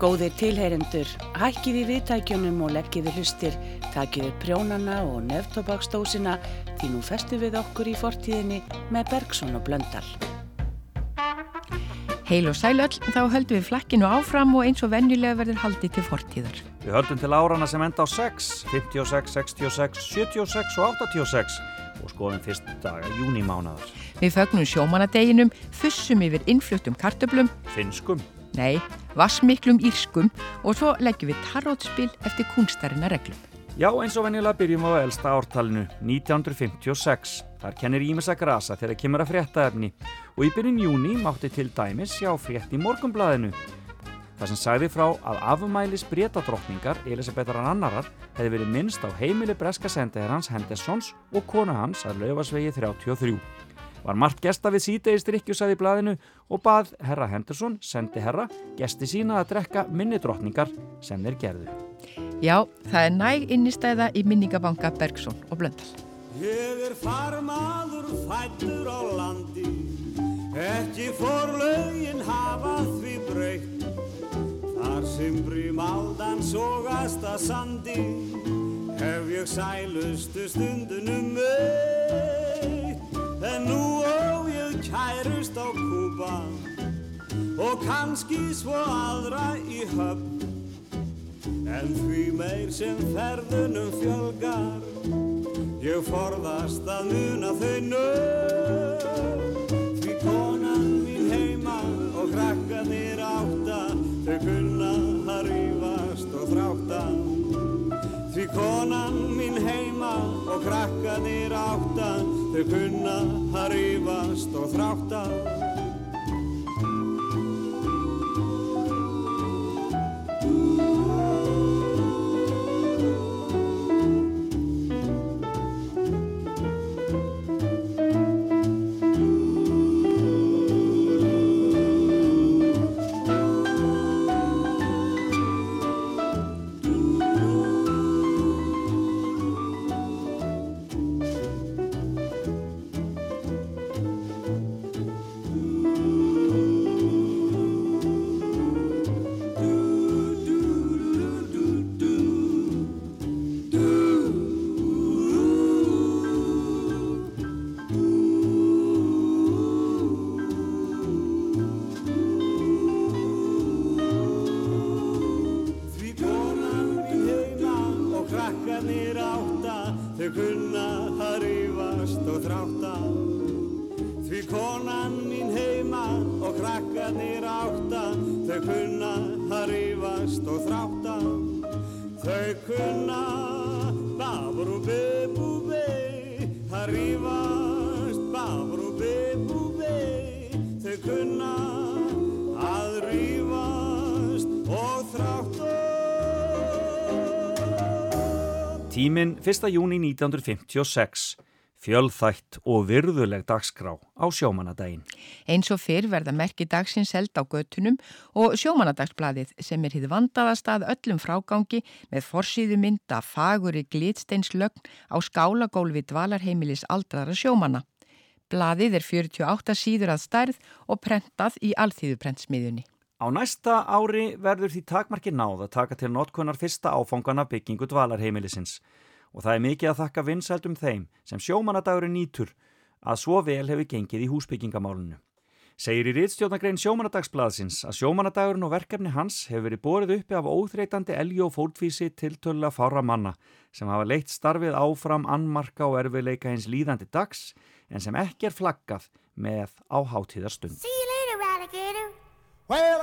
Góðir tilheyrendur, hækkiði viðtækjunum og leggiði hlustir, takiði prjónana og neftobaksdósina því nú festu við okkur í fortíðinni með Bergson og Blöndal. Heil og sælöll, þá höldum við flakkinu áfram og eins og venjulega verður haldið til fortíðar. Við höldum til árana sem enda á 6, 56, 66, 76 og 86 og skoðum fyrst daga júnimánaðar. Við fögnum sjómanadeginum, fussum yfir innfluttum kartöblum, Finskum. Nei, vassmiklum írskum og svo leggjum við tarótspil eftir kunstarina reglum. Já, eins og venjulega byrjum á elsta ártalinu, 1956. Þar kennir Ímis að grasa þegar kemur að fréttaefni og í byrjun júni mátti til dæmis sjá frétt í morgumblaðinu. Það sem sagði frá að afmælis breytadrottningar Elisabethar annarar hefði verið minnst á heimili breska sendiherrans Hendersons og konu hans að laufasvegi 33. Var margt gesta við sítegist rikkjusæði blaðinu og bað herra Henderson, sendi herra, gesti sína að drekka minni drottningar sem þeir gerðu. Já, það er næg innistæða í minningabanka Bergson og Blöndal. Ég er farmaður fættur á landi Ekki fór lögin hafa því breytt Þar sem brým aldan sógast að sandi Hef ég sælustu stundunum meitt En nú ó ég kærust á Kúba Og kannski svo aðra í höfn. En því meir sem ferðunum fjölgar Ég forðast að muna þau nöfn. Því konan mín heima og krakkanir átta Þau kunna og krakkanir átta Þau kunna að rífast og þrátta 1. júni 1956. Fjölþætt og virðuleg dagskrá á sjómanadaginn. Eins og fyrr verða merki dagsins held á göttunum og sjómanadagsbladið sem er hýð vandaðast að öllum frágangi með forsýðu mynda fagur í glitsteinslögn á skálagólfi dvalarheimilis aldrara sjómana. Blaðið er 48 síður að stærð og prentað í alþýðuprentsmiðjunni. Á næsta ári verður því takmarki náð að taka til notkunnar fyrsta áfangana byggingu dvalarheimilisins og það er mikið að þakka vinsældum þeim sem sjómanadagurinn nýtur að svo vel hefur gengið í húsbyggingamálunu. Segir í rittstjórnagrein sjómanadagsblaðsins að sjómanadagurinn og verkefni hans hefur verið borið uppi af óþreytandi elgi og fólkvísi tiltölulega fára manna sem hafa leitt starfið áfram annmarka og erfiðleika hins líðandi dags en sem ekki er flaggað með á hátíðarstund. See you later, alligator. Well,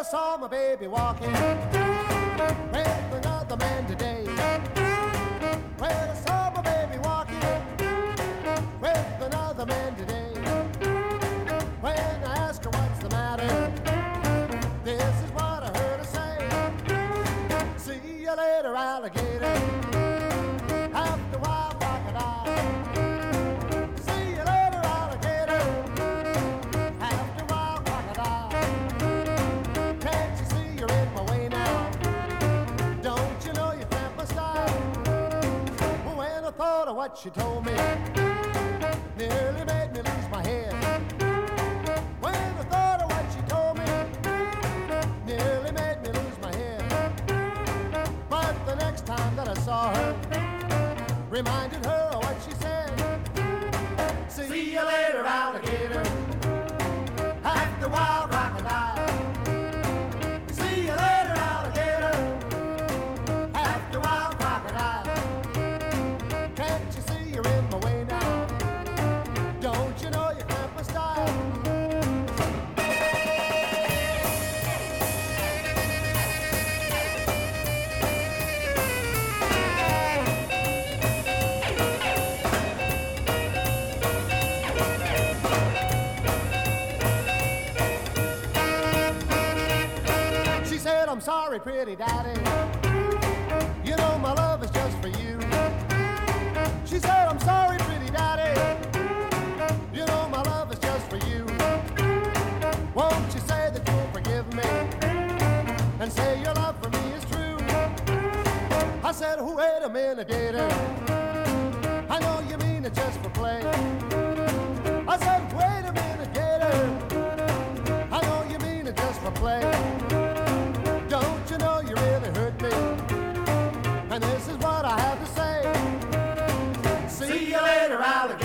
See alligator. After crocodile. See you later, alligator. After crocodile. Can't you see you're in my way now? Don't you know style? When I thought of what she told me, nearly made me lose my head. Saw her reminded her of what she said. See you later, alligator. At the wild crocodile. Sorry, pretty daddy. You know my love is just for you. She said, I'm sorry, pretty daddy. You know my love is just for you. Won't you say that you'll forgive me? And say your love for me is true. I said, oh, wait a minute, gator. I know you mean it just for play. I said, wait a minute, gator. I know you mean it just for play. You know you really hurt me? And this is what I have to say. See you later, alligator.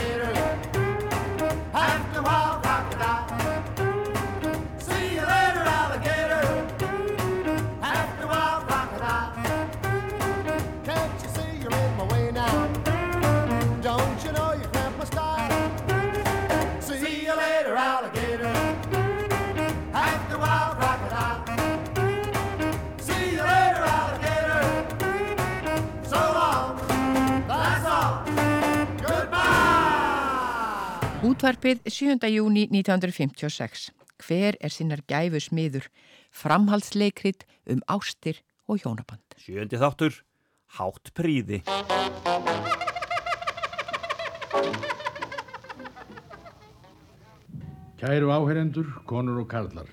Útvarpið 7. júni 1956. Hver er sinnar gæfu smiður? Framhaldsleikrit um ástir og hjónaband. Sjöndi þáttur, hátt príði. Kæru áherendur, konur og karlar.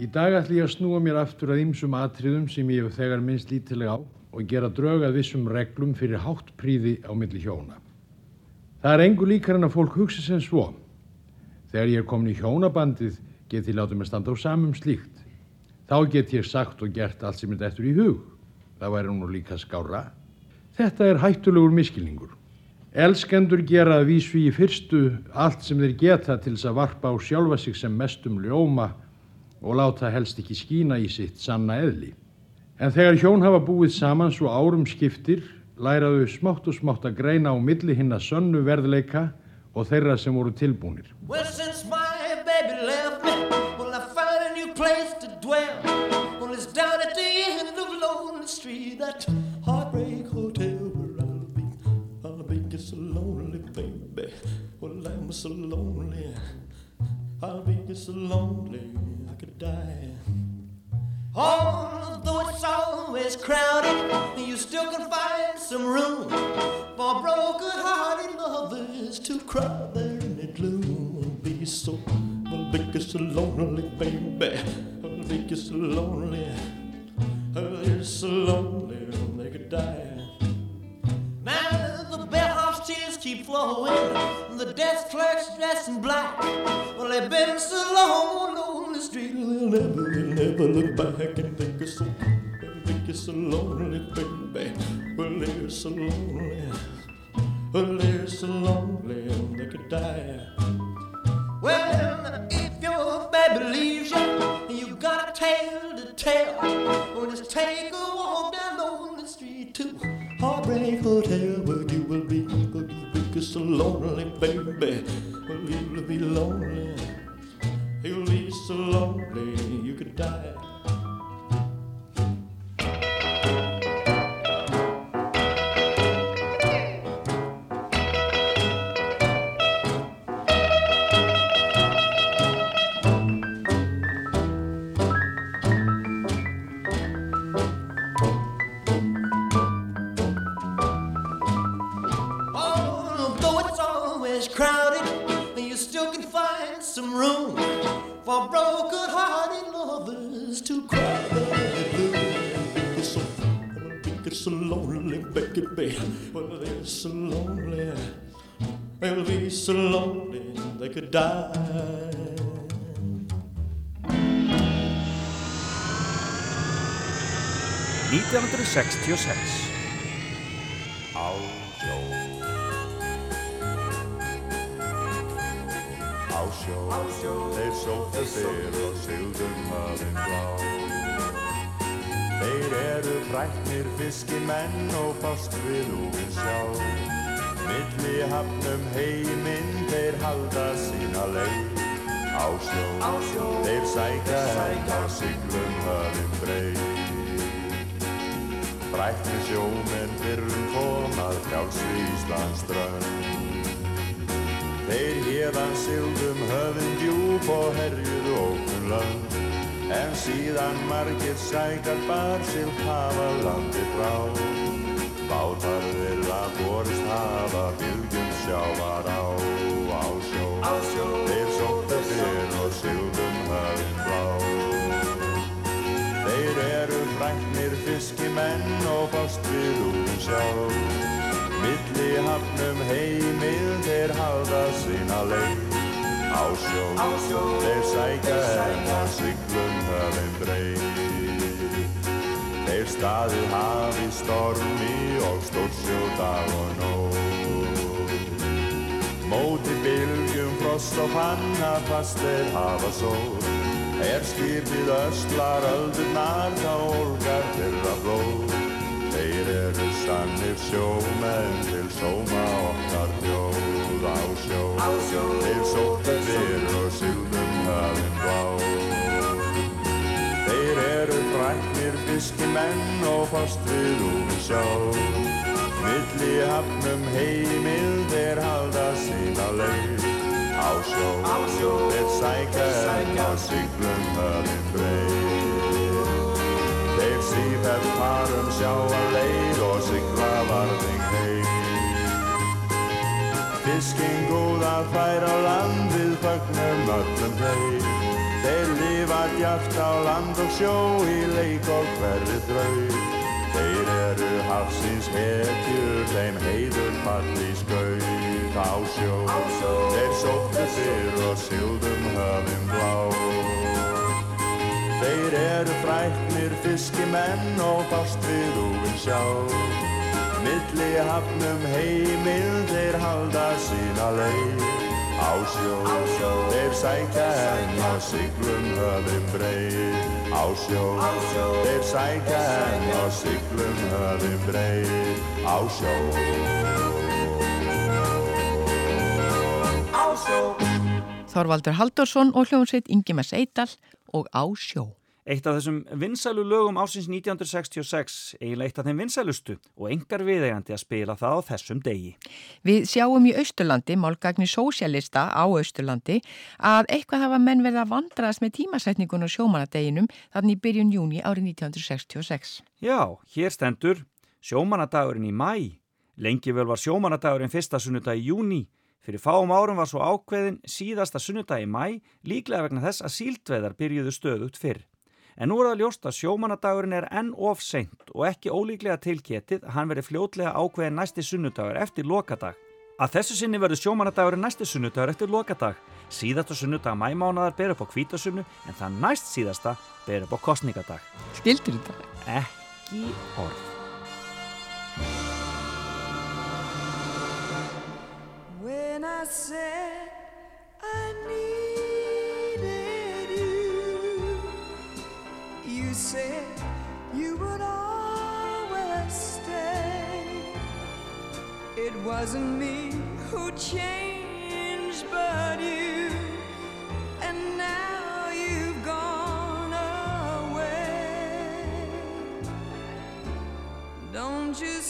Í dag ætlum ég að snúa mér aftur að ymsum atriðum sem ég hef þegar minnst lítilega á og gera drög að vissum reglum fyrir hátt príði á milli hjóna. Það er engu líkar en að fólk hugsi sem svo. Þegar ég er komin í hjónabandið get ég látið mig standa á samum slíkt. Þá get ég sagt og gert allt sem er eftir í hug. Það væri nú líka skára. Þetta er hættulegur miskilningur. Elskendur gera að vísu í fyrstu allt sem þeir geta til þess að varpa á sjálfa sig sem mestum ljóma og láta helst ekki skína í sitt sanna eðli. En þegar hjón hafa búið saman svo árum skiptir, læraðu smátt og smátt að greina á milli hinn að sönnu verðleika og þeirra sem voru tilbúnir. Well, since my baby left me, well, I found a new place to dwell. Well, it's down at the end of Lonely Street, that heartbreak hotel where I'll be. I'll be just so lonely, baby. Well, I'm so lonely. I'll be just so lonely, I could die. Although it's always crowded, you still can find some room for broken-hearted lovers to cry there in the gloom. I'll be so, I'll be so lonely, baby. I'll be so lonely. I'll be so lonely, they could die. Now the keep flowing, the desk clerk's dressed in black. Well, they've been so long on the street, they'll never, they'll never look back and think it's so, think it's so lonely, baby. Well, they're so lonely, well, they're so lonely, they could die. Well, if your baby leaves you, and you got a tale to tell, well, just take a walk down lonely street to Heartbreak Hotel, lonely, baby. Well, you'll be lonely, could die. -1966 á sjó. Á sjó, þeir sóttu fyrr og sigðum hafinn blá Þeir eru fræknir fiskimenn og fast við úvinn sjá Milli hafnum heiminn þeir halda sína leið. Á sjó, þeir sækja henn á siglum hafinn breið Fræknir sjómenn fyrrum komað frjálsri Íslands drönd Þeir hérðan sigldum höfðin djúb og herjuðu ókun lönd En síðan margir sækar bar sild hafa landi frá Bátar þeirra borist hafa bylgjum sjávar á á sjó, á sjó. Þeir sóttu fyrr og sigldum höfðin blá Þeir eru fræknir fiskimenn og fást við úr sjá Milli hafnum heimil þeir halda sína leið. Á sjó, á sjó. þeir sækja enn á siglum höfum breið Þeir staðið hafi stormi og stórsjó dag og nóg. Móti bylgjum, frost og panna fast þeir hafa sól Er skipið öslar öldurnar þá olgar þeirra blóð Þeir eru sannir sjómenn til sóma okkar þjóð á sjó. Þeir sóttu fyrr og sildum hafinn blá Þeir eru fræknir fiskimenn og fast við úr sjá Milli hafnum heimil þeir halda sína leið. Á sjó, á sjó, þeir sækja enn á siglum höfðin breið Þeir sífætt farum sjá að leið og sigla varðing heim. Fiskinn góða fær á land við fögnum öllum þeim Þeir lifa djart á land og sjó í leik og hverri draug Þeir eru hafsins hetjur, þeim heiður falli skauð á sjó. Þeir sóttu fyrr og sildum höfum blá. Þeir eru fræknir fiskimenn og fast við úvinn sjá. Milli hafnum heimil þeir halda sína leið. Á sjó, þeir sækja enn á siglum höfum breið. Á sjó, þeir sækja enn á siglum höfum breið. Á sjó, á sjó. Þorvaldur Haldursson og hljómsveit Ingemars Eidal og Á sjó. Eitt af þessum vinsælu lögum ásins 1966, eiginlega eitt af þeim vinsælustu og engar viðegandi að spila það á þessum degi. Við sjáum í Austurlandi, málgagni sósjalista á Austurlandi, að eitthvað hafa menn verið að vandraðast með tímasetningun og sjómanadeginum þannig í byrjun júni árið 1966. Já, hér stendur sjómanadagurinn í mæ. Lengi vel var sjómanadagurinn fyrsta sunnudag í júni. Fyrir fáum árum var svo ákveðin síðasta sunnudag í mæ, líklega vegna þess að síldveðar byrjuðu stöðugt fyrr. En nú er það ljóst að sjómanadagurinn er enn of seint og ekki ólíklega tilketið að hann veri fljótlega ákveðin næsti sunnudagur eftir lokadag. Að þessu sinni verður sjómanadagurinn næsti sunnudagur eftir lokadag. Síðasta sunnudag mæmánadar ber upp á kvítasunnu en það næst síðasta ber upp á kostningadag. Skildur þetta? Ekki orð. When I said I needed you said you would always stay. It wasn't me who changed, but you, and now you've gone away. Don't you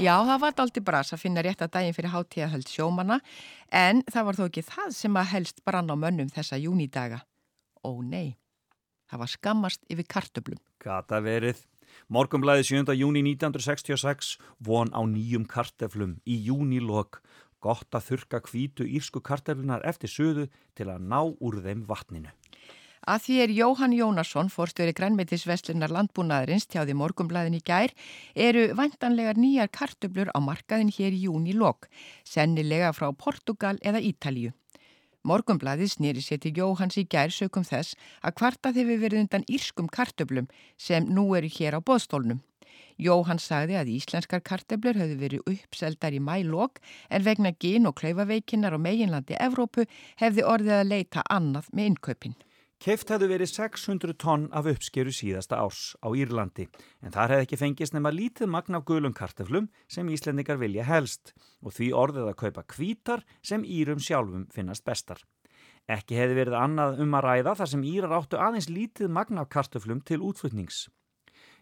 Já, það var daldi bras að finna rétt að daginn fyrir hátíðahöld sjómanna en það var þó ekki það sem að helst brann á mönnum þessa júnidaga. Ó nei, það var skammast yfir kartöblum. Gata verið. Morgumblæði 7. júni 1966 von á nýjum karteflum í júnilok. Gott að þurka hvítu írsku karteflunar eftir söðu til að ná úr þeim vatninu. Að því er Jóhann Jónasson, fórstöri grænmetisveslunar landbúnaðarins tjáði morgumblæðin í gær, eru vantanlegar nýjar kartöblur á markaðin hér í júni lok, sennilega frá Portugal eða Ítalju. Morgumblæðið snýri sér til Jóhanns í gær sökum þess að kvartað hefur verið undan írskum kartöblum sem nú eru hér á boðstólnum. Jóhann sagði að íslenskar kartöblur höfðu verið uppseldar í mælokk en vegna gin og klaufaveikinnar á meginlandi Evrópu hefði orðið að leita annað með innkaupin. Keift hefðu verið 600 tonn af uppskeru síðasta árs á Írlandi en þar hefði ekki fengist nema lítið magn af gulum karteflum sem Íslendingar vilja helst og því orðið að kaupa kvítar sem Írum sjálfum finnast bestar. Ekki hefði verið annað um að ræða þar sem Írar áttu aðeins lítið magn af karteflum til útflutnings.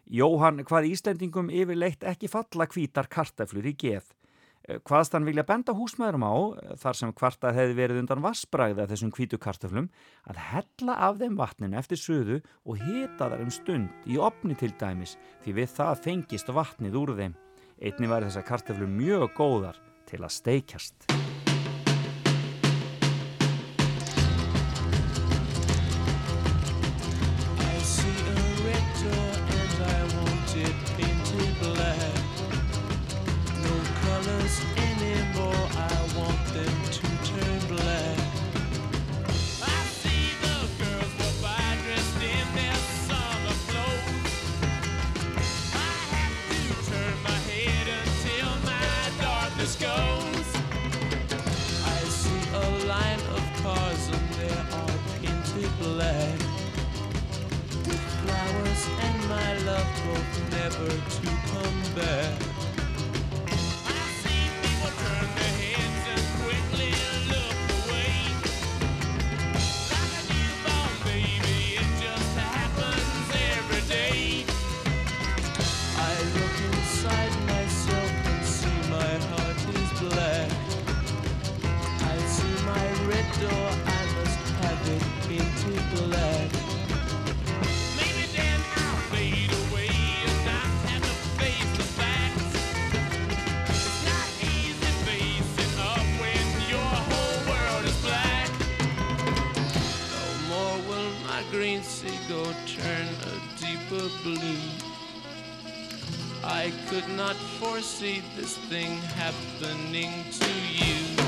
Jóhann hvað Íslendingum yfirleitt ekki falla kvítar karteflur í geð. Hvaðst hann vilja benda húsmaðurum á, þar sem kvartað hefði verið undan vassbræði af þessum hvítu kartöflum, að hella af þeim vatninu eftir söðu og hita þar um stund í opni til dæmis, því við það fengist vatnið úr þeim. Einni var þessar kartöflur mjög góðar til að steikjast. Love never to come back. Green seagull turn a deeper blue. I could not foresee this thing happening to you.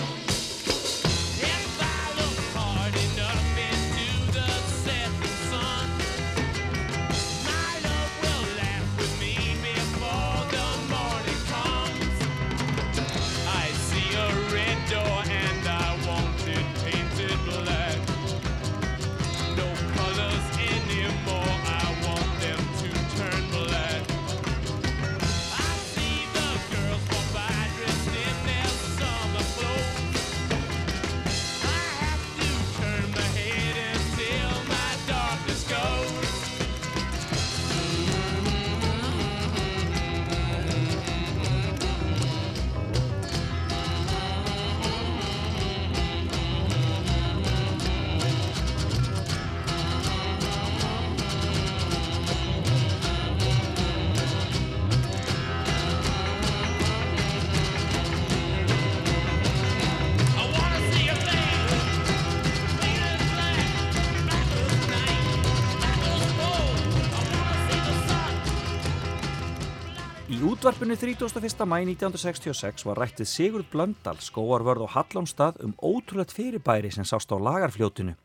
Útvarpinu 31. mæ 1966 var rættið Sigurd Blöndal skóarvörð og Hallómstað um ótrúlega fyrirbæri sem sást á lagarfljótinu.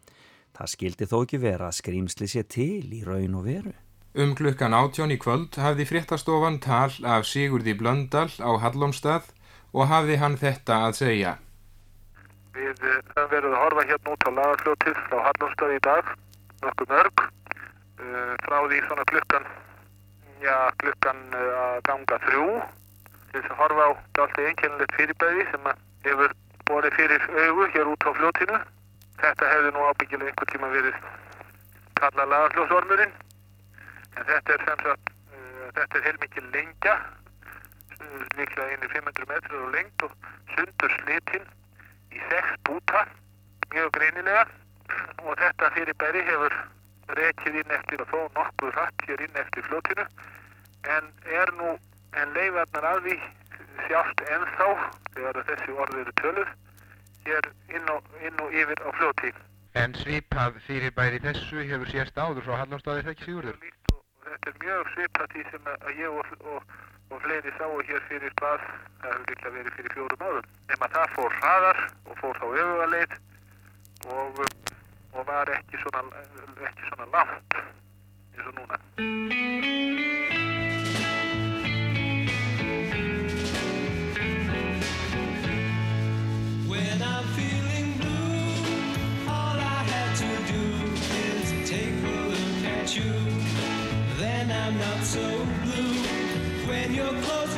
Það skildi þó ekki vera að skrýmsli sé til í raun og veru. Um klukkan átjón í kvöld hafði fréttastofan tal af Sigurði Blöndal á Hallómstað og hafði hann þetta að segja. Við eh, höfum verið að horfa hérna út á lagarfljótið frá Hallómstað í dag, nokkuð mörg, uh, frá því svona klukkan, já, klukkan uh, að ganga þrjú, til þess að horfa á allt einkennilegt fyrirbæði sem hefur borið fyrir augu hér út á fljótinu. Þetta hefði nú ábyggilega einhvern tíma verið kallað lagarfljótsormurinn, en þetta er sem sagt, uh, þetta er heilmikið lengja, líklega einir 500 metrar á lengt og sundur slitinn í sex búta, mjög greinilega og þetta fyrirbæri hefur rekið inn eftir og þó nokkuð hratt hér inn eftir fljótinu en er nú, en leifarnar að því sjást ennþá þegar þessi orð eru töluð hér inn og, inn og yfir á fljóti. En svipað fyrirbæri þessu hefur sérst áður frá Hallómstaði þegar ekki Sigurður? Þetta er mjög svipað því sem að ég og, og, og fleiri sáu hér fyrir hvað, það hefur líklega verið fyrir fjórum árum. Nefn að það fór hraðar og fór þá öfugaleið og, og var ekki svona, ekki svona langt eins og núna. When I'm feeling blue, all I have to do is take a look at you. Then I'm not so blue. When you're close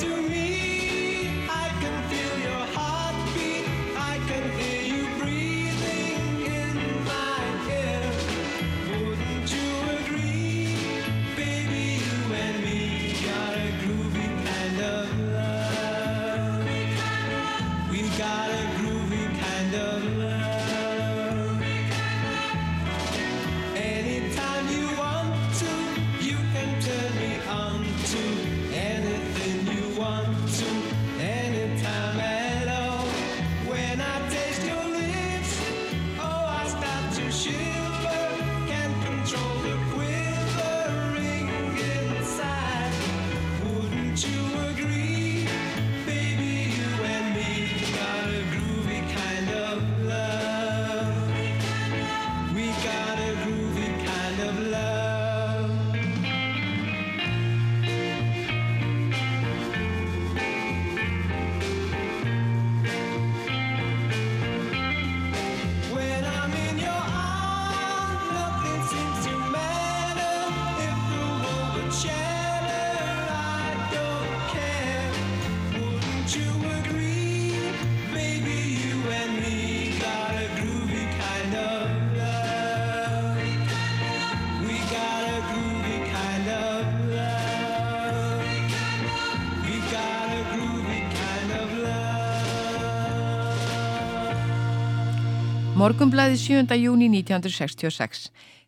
Morgumblæði 7. júni 1966.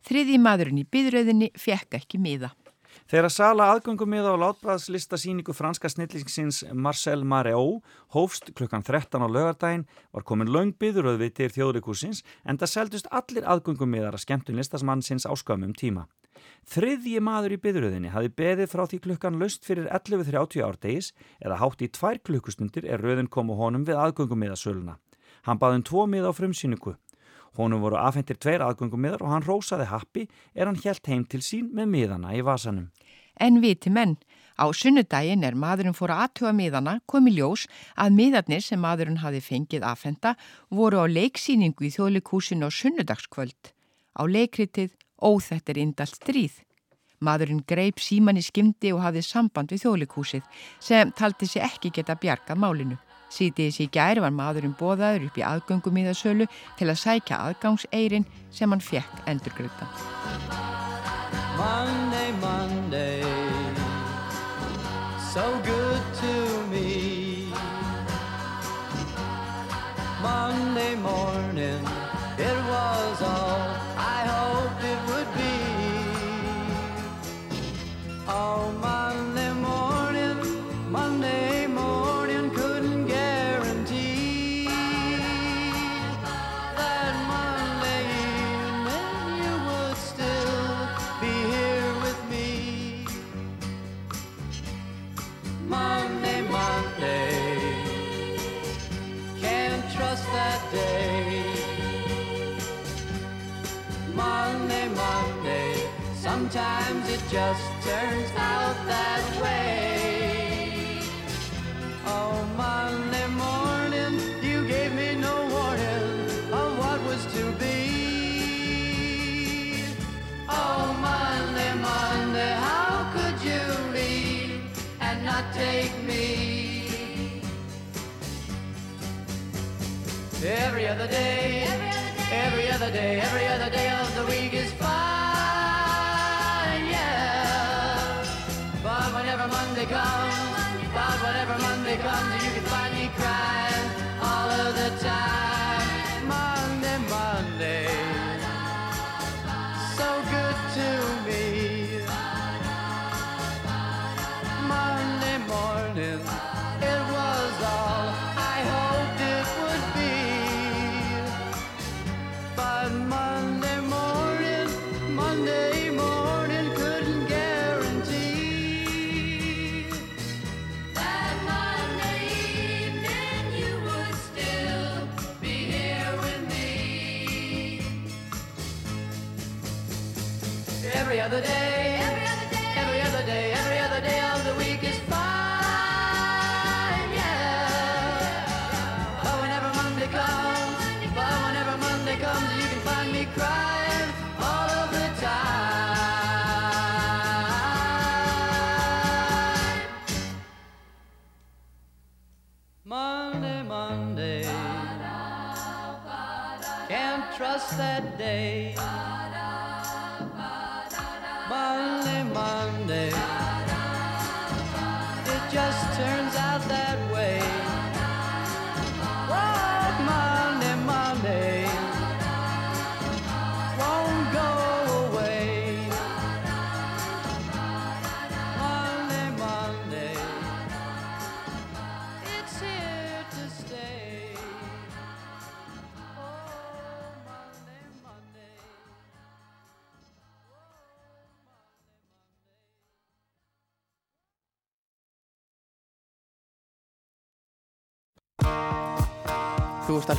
Þriði maðurinn í byðröðinni fekk ekki miða. Þegar sala aðgöngum miða á látbræðslista síningu franska snillingsins Marcel Mareo hófst klukkan 13 á lögardaginn var komin laung byðuröð við til þjóðleikúsins en það seldust allir aðgöngum miðar að skemmtun listasmannsins á skömmum tíma. Þriðji maður í byðuröðinni hafi beðið frá því klukkan löst fyrir 11.30 árdegis eða hátt í tvær klukkustundir er röðin komu honum við aðgöngum miðasöluna. Hann baði um tvo miða á frumsýningu. Honum voru afhentir tveir aðgöngum miðar og hann rósaði happi er hann helt heim til sín með miðana í vasanum. En viti menn, á sunnudaginn er maðurinn fór að aðtuga miðana komi ljós að miðarnir sem maðurinn hafi fengið afhenda voru á leiksýningu í þjóðleikúsinu á sunnudagskvöld. Á leikritið Óþett er indalt stríð. Maðurinn greip síman í skimdi og hafði samband við þjóðleikúsið sem taldi sig ekki geta bjargað málinu. Sýtiðis í gæri var maðurinn bóðaður upp í aðgöngumíðasölu til að sækja aðgangseirin sem hann fekk endurgröta. Monday, Monday, so good to me. Monday morning, just turns out that way. Oh, Monday morning, you gave me no warning of what was to be. Oh, Monday, Monday, how could you leave and not take me? Every other day, every other day, every other day, every other day of the week is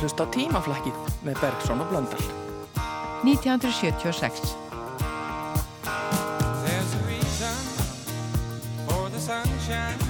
að hlusta á tímaflakkið með Bergson og Blöndal. 1976 There's a reason for the sunshine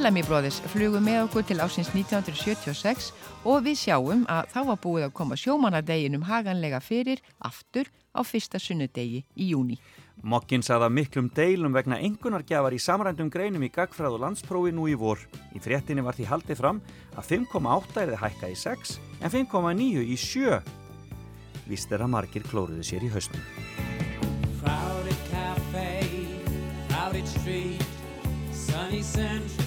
Bellamy Brothers flugu með okkur til ásins 1976 og við sjáum að þá var búið að koma sjómanadeginum haganlega fyrir aftur á fyrsta sunnudegi í júni. Mokkin sagði að miklum deilum vegna engunargjafar í samrændum greinum í gagfræð og landsprófi nú í vor. Í fréttinni var því haldið fram að 5,8 er þið hækka í 6 en 5,9 í 7. Vist er að margir klóruðu sér í haustum. Crowded cafe, crowded street, sunny Central.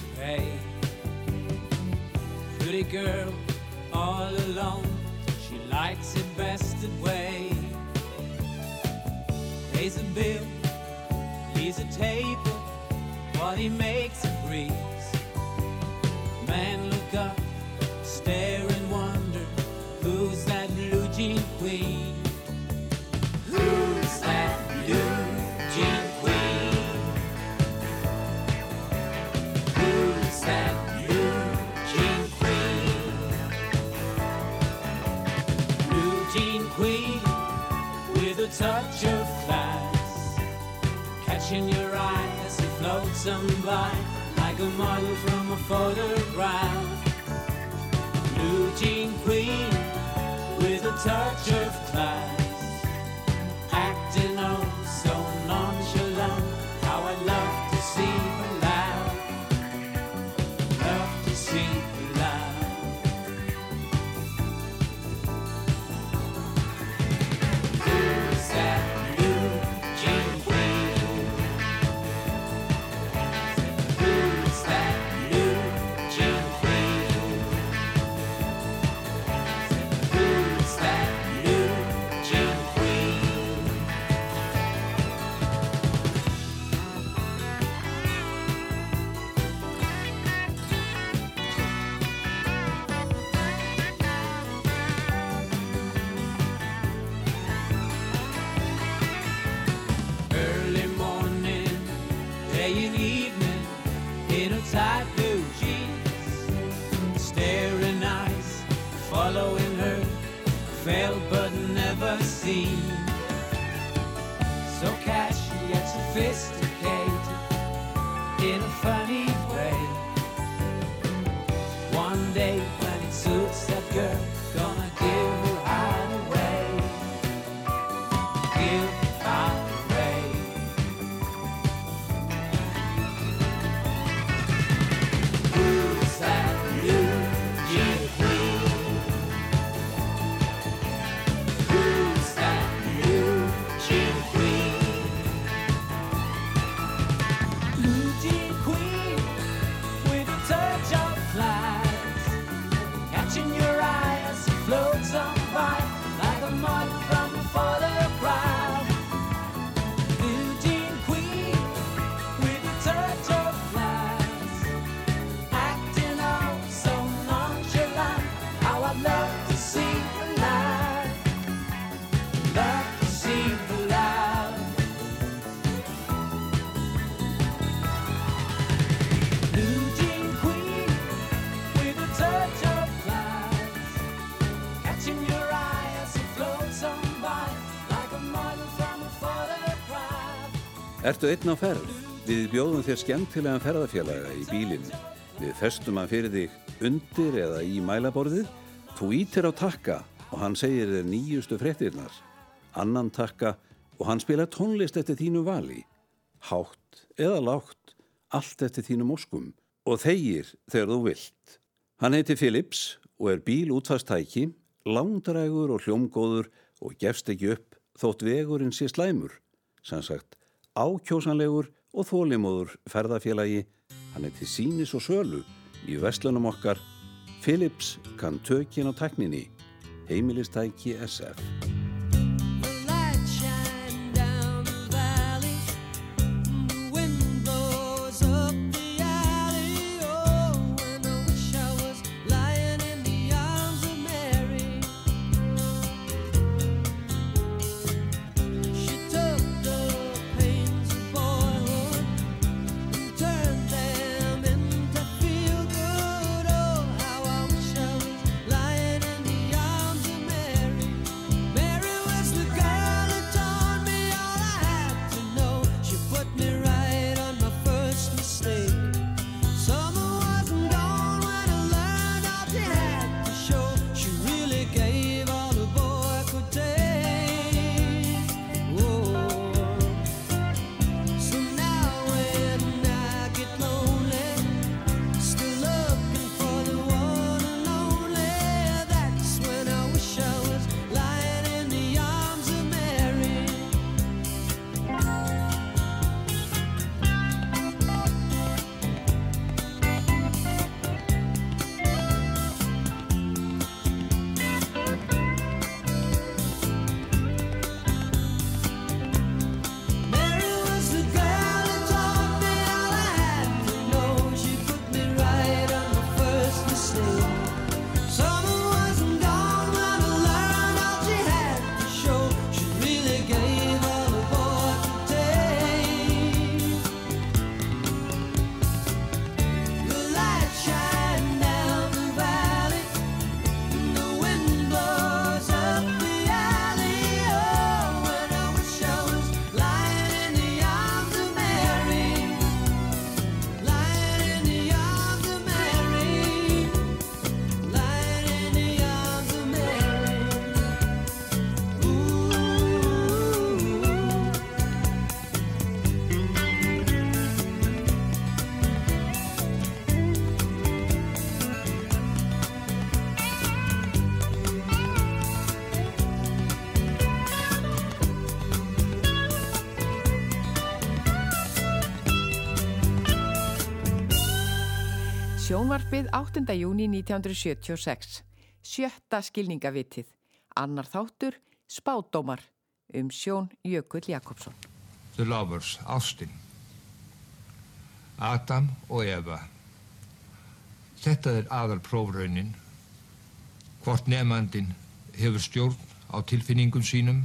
Girl, all alone, she likes it best that way. Pays a bill, leaves a table, what he makes a breeze. Man look up, stare touch of class, catching your eye as it floats on by like a model from a photograph. Blue jean queen with a touch of class see. So catch, gets a fist Ertu einn á ferð? Við bjóðum þér skemmtilegan ferðarfélaga í bílinn. Við festum hann fyrir þig undir eða í mælaborðið. Þú ítir á takka og hann segir þér nýjustu fréttirnar. Annan takka og hann spila tónlist eftir þínu vali. Hátt eða lágt, allt eftir þínum óskum. Og þegir þegar þú vilt. Hann heiti Philips og er bíl útfastæki, langdrægur og hljómgóður og gefst ekki upp þótt vegurinn sé slæmur. Sem sagt, ákjósanlegur og þólimóður ferðafélagi. Hann er til sínis og sölu í vestlunum okkar. Philips kann tökin á tekninni. Heimilistæki SF. Sjónvarpið 8. júni 1976. Sjötta skilningavitið. Annar þáttur, spádómar um Sjón Jökull Jakobsson. The Lovers, Ástin. Adam og Eva. Þetta er aðal prófraunin. Hvort nefnandin hefur stjórn á tilfinningum sínum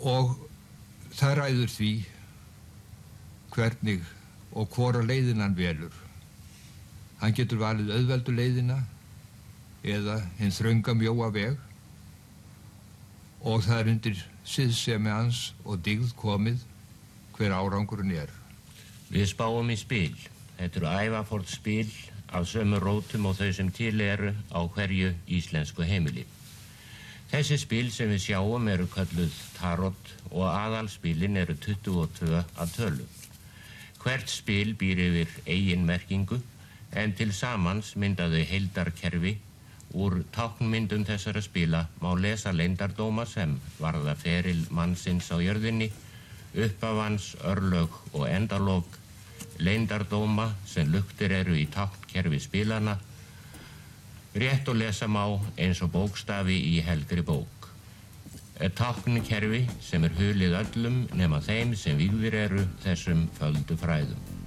og það ræður því hvernig og hvora leiðin hann velur. Hann getur valið auðveldu leiðina eða hinn þrönga mjóa veg og það er undir siðsemi hans og digð komið hver árangurinn er. Við spáum í spil. Þetta eru ævafórt spil af sömu rótum og þau sem til eru á hverju íslensku heimili. Þessi spil sem við sjáum eru kölluð tarot og aðalspilin eru 22 að tölu. Hvert spil býr yfir eigin merkingu en til samans myndaðu heildarkerfi úr táknmyndum þessara spila má lesa leindardóma sem varða feril mannsins á jörðinni, uppafans, örlög og endalók, leindardóma sem luktir eru í táknkerfi spilana, rétt og lesa má eins og bókstafi í helgri bók. Táknkerfi sem er hulið öllum nema þeim sem vígðir eru þessum földu fræðum.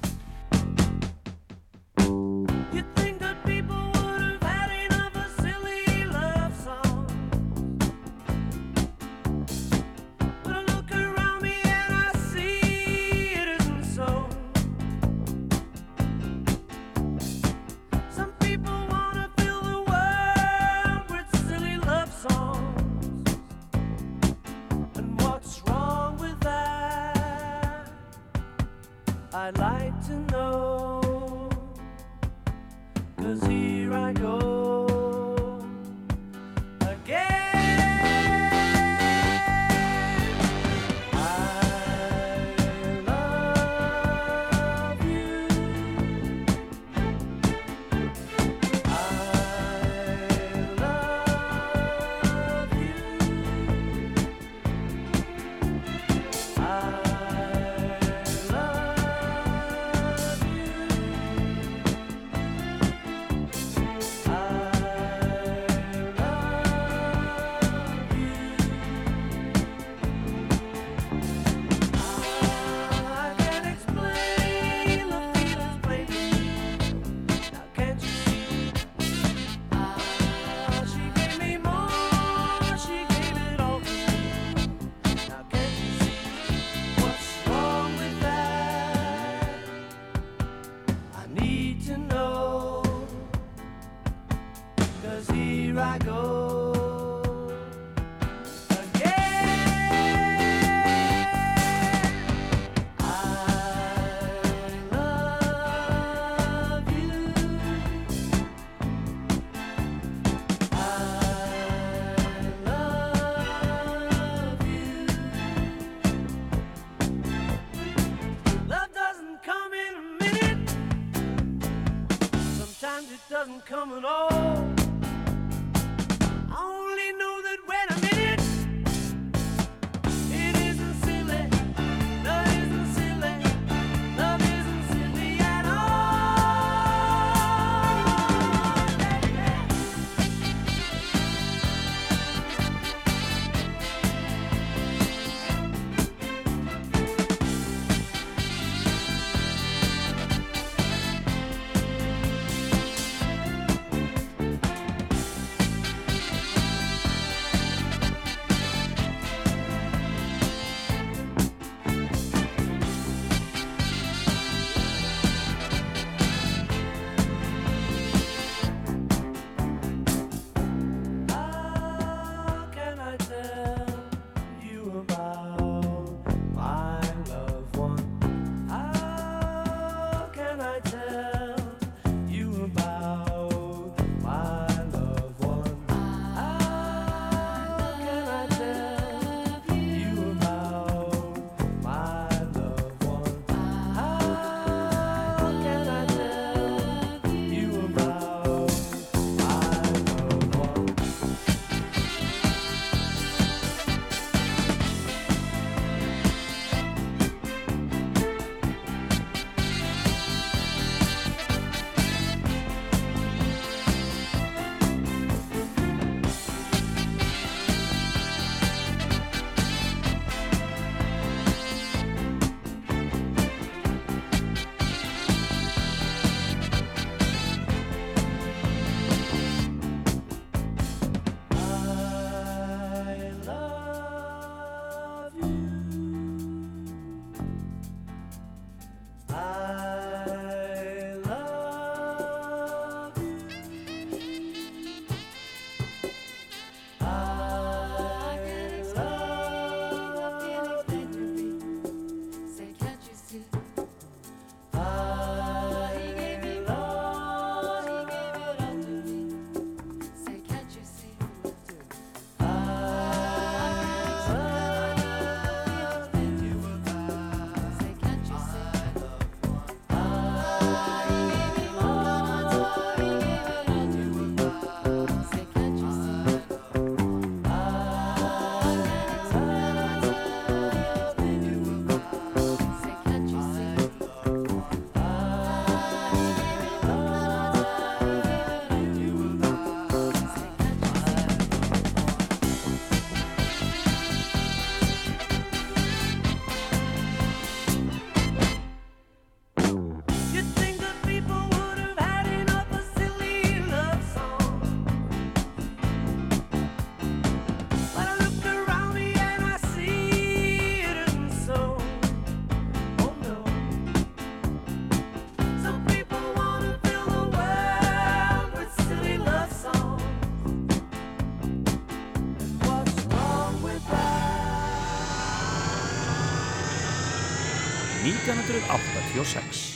1986.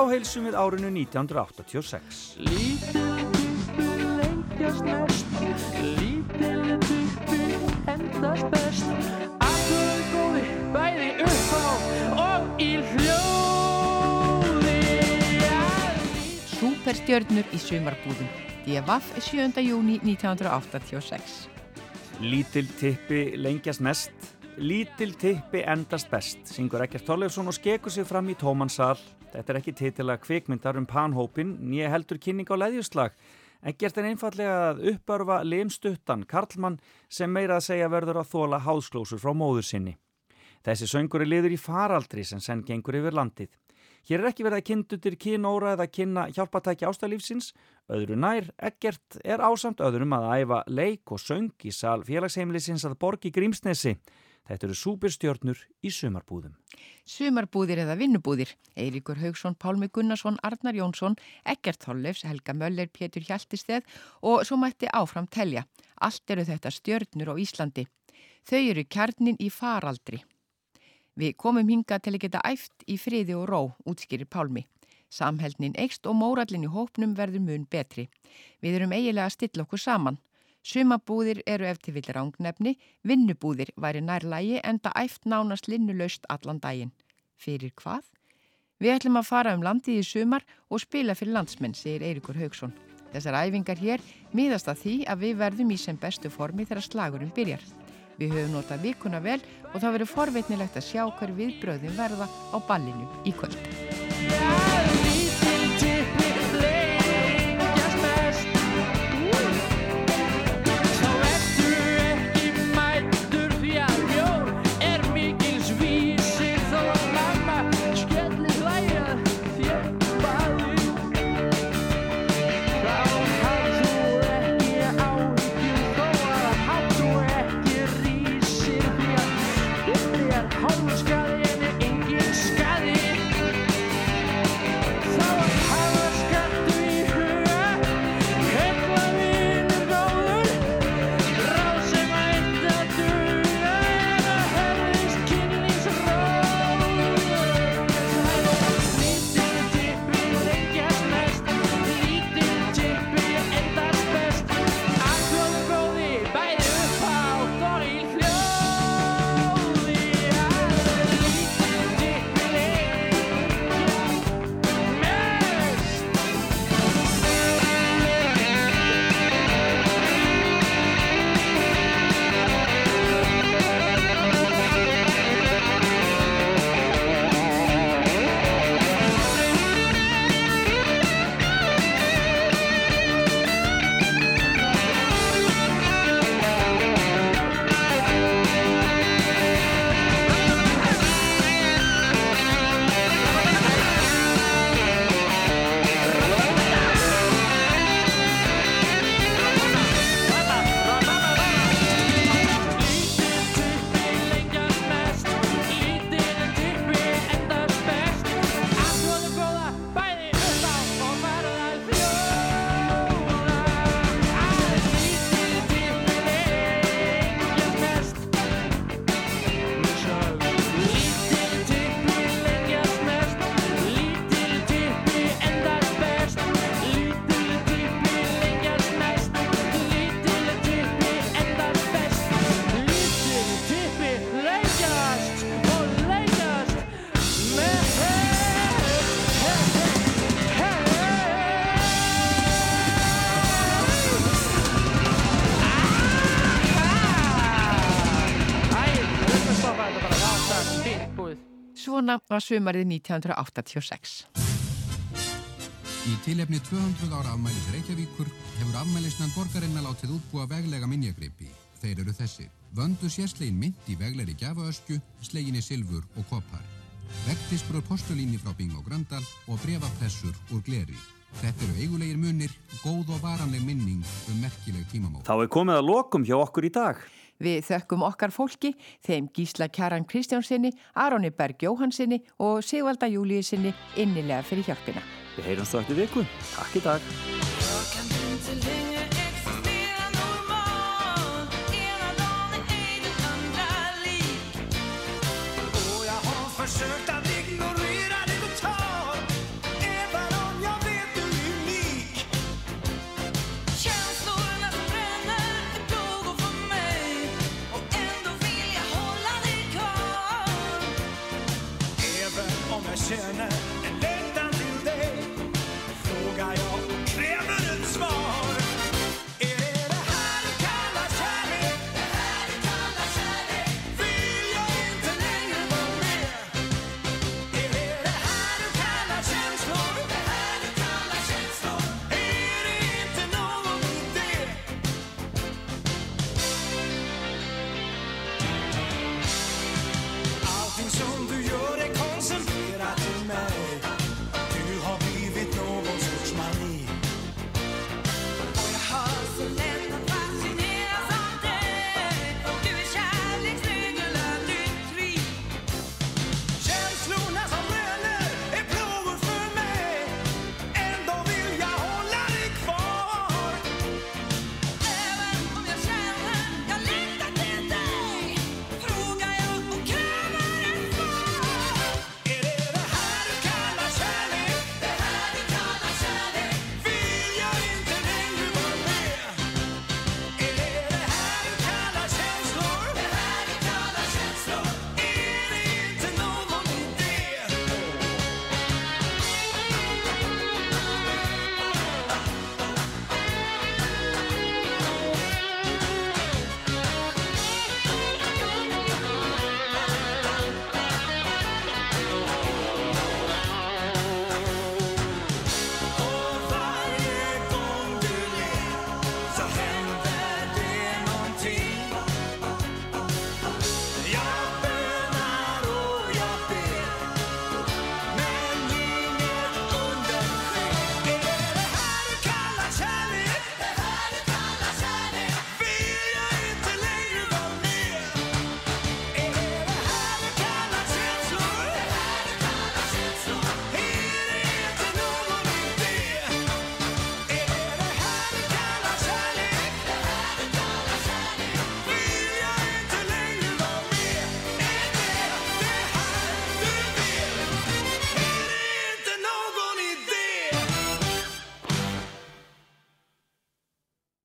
þá heilsum við árinu 1986. Lítil tuppi lengjast mest Lítil tuppi endast best Akkur góði bæði upp á og í hljóði Súperstjörnur í sumarbúðum. DFF 7. júni 1986. Lítil tippi lengjast mest, lítil tippi endast best, syngur Ekkert Þorleifsson og skekur sig fram í tómansal. Þetta er ekki titilega kvikmyndar um panhópin, nýja heldur kynning á leðjuslag. Ekkert er einfallega að uppörfa limstuttan Karlmann sem meira að segja verður að þóla háðsklósur frá móður sinni. Þessi söngur er liður í faraldri sem senn gengur yfir landið. Hér er ekki verið að kynntutir kynóra eða kynna hjálpatæki ástælífsins, öðru nær, ekkert er ásamt öðrum að æfa leik og söng í sal félagsheimilisins að borgi Grímsnesi. Þetta eru súperstjörnur í sumarbúðum. Sumarbúðir eða vinnubúðir. Eiríkur Haugsson, Pálmi Gunnarsson, Arnar Jónsson, Ekkert Þorleifs, Helga Möller, Pétur Hjaltisteð og svo mætti áfram telja. Allt eru þetta stjörnur á Íslandi. Þau eru kjarnin í faraldri. Við komum hinga til að geta æft í friði og ró, útskýrir Pálmi. Samheldnin eikst og mórallin í hópnum verður mun betri. Við erum eigilega að stilla okkur saman. Sumabúðir eru eftir vill rángnefni, vinnubúðir væri nærlægi enda æft nánast linnulaust allan daginn. Fyrir hvað? Við ætlum að fara um landið í sumar og spila fyrir landsmenn, segir Eirikur Haugsson. Þessar æfingar hér miðast að því að við verðum í sem bestu formi þegar slagurinn byrjar. Við höfum notað vikuna vel og það verður forveitnilegt að sjá hver viðbröðin verða á ballinu í kvöld. Svona var sumarið 1986. Í tilefni 200 ára afmælis Reykjavíkur hefur afmælisnan borgarinnar látið útbúa veglega minjagripi. Þeir eru þessi. Vöndu sérslegin mynd í veglegri gjafaöskju, sleginni silfur og kopar. Vegtisbröð postulíni frá Bing og Gröndal og brefapressur úr gleri. Þetta eru eigulegir munir, góð og varanleg minning um merkileg tímamót. Þá er komið að lokum hjá okkur í dag. Við þökkum okkar fólki, þeim Gísla Kjaran Kristjánsinni, Aroni Berg Jóhansinni og Sigvalda Júliusinni innilega fyrir hjálpina. Við heyrum svo eftir viku. Takk í dag.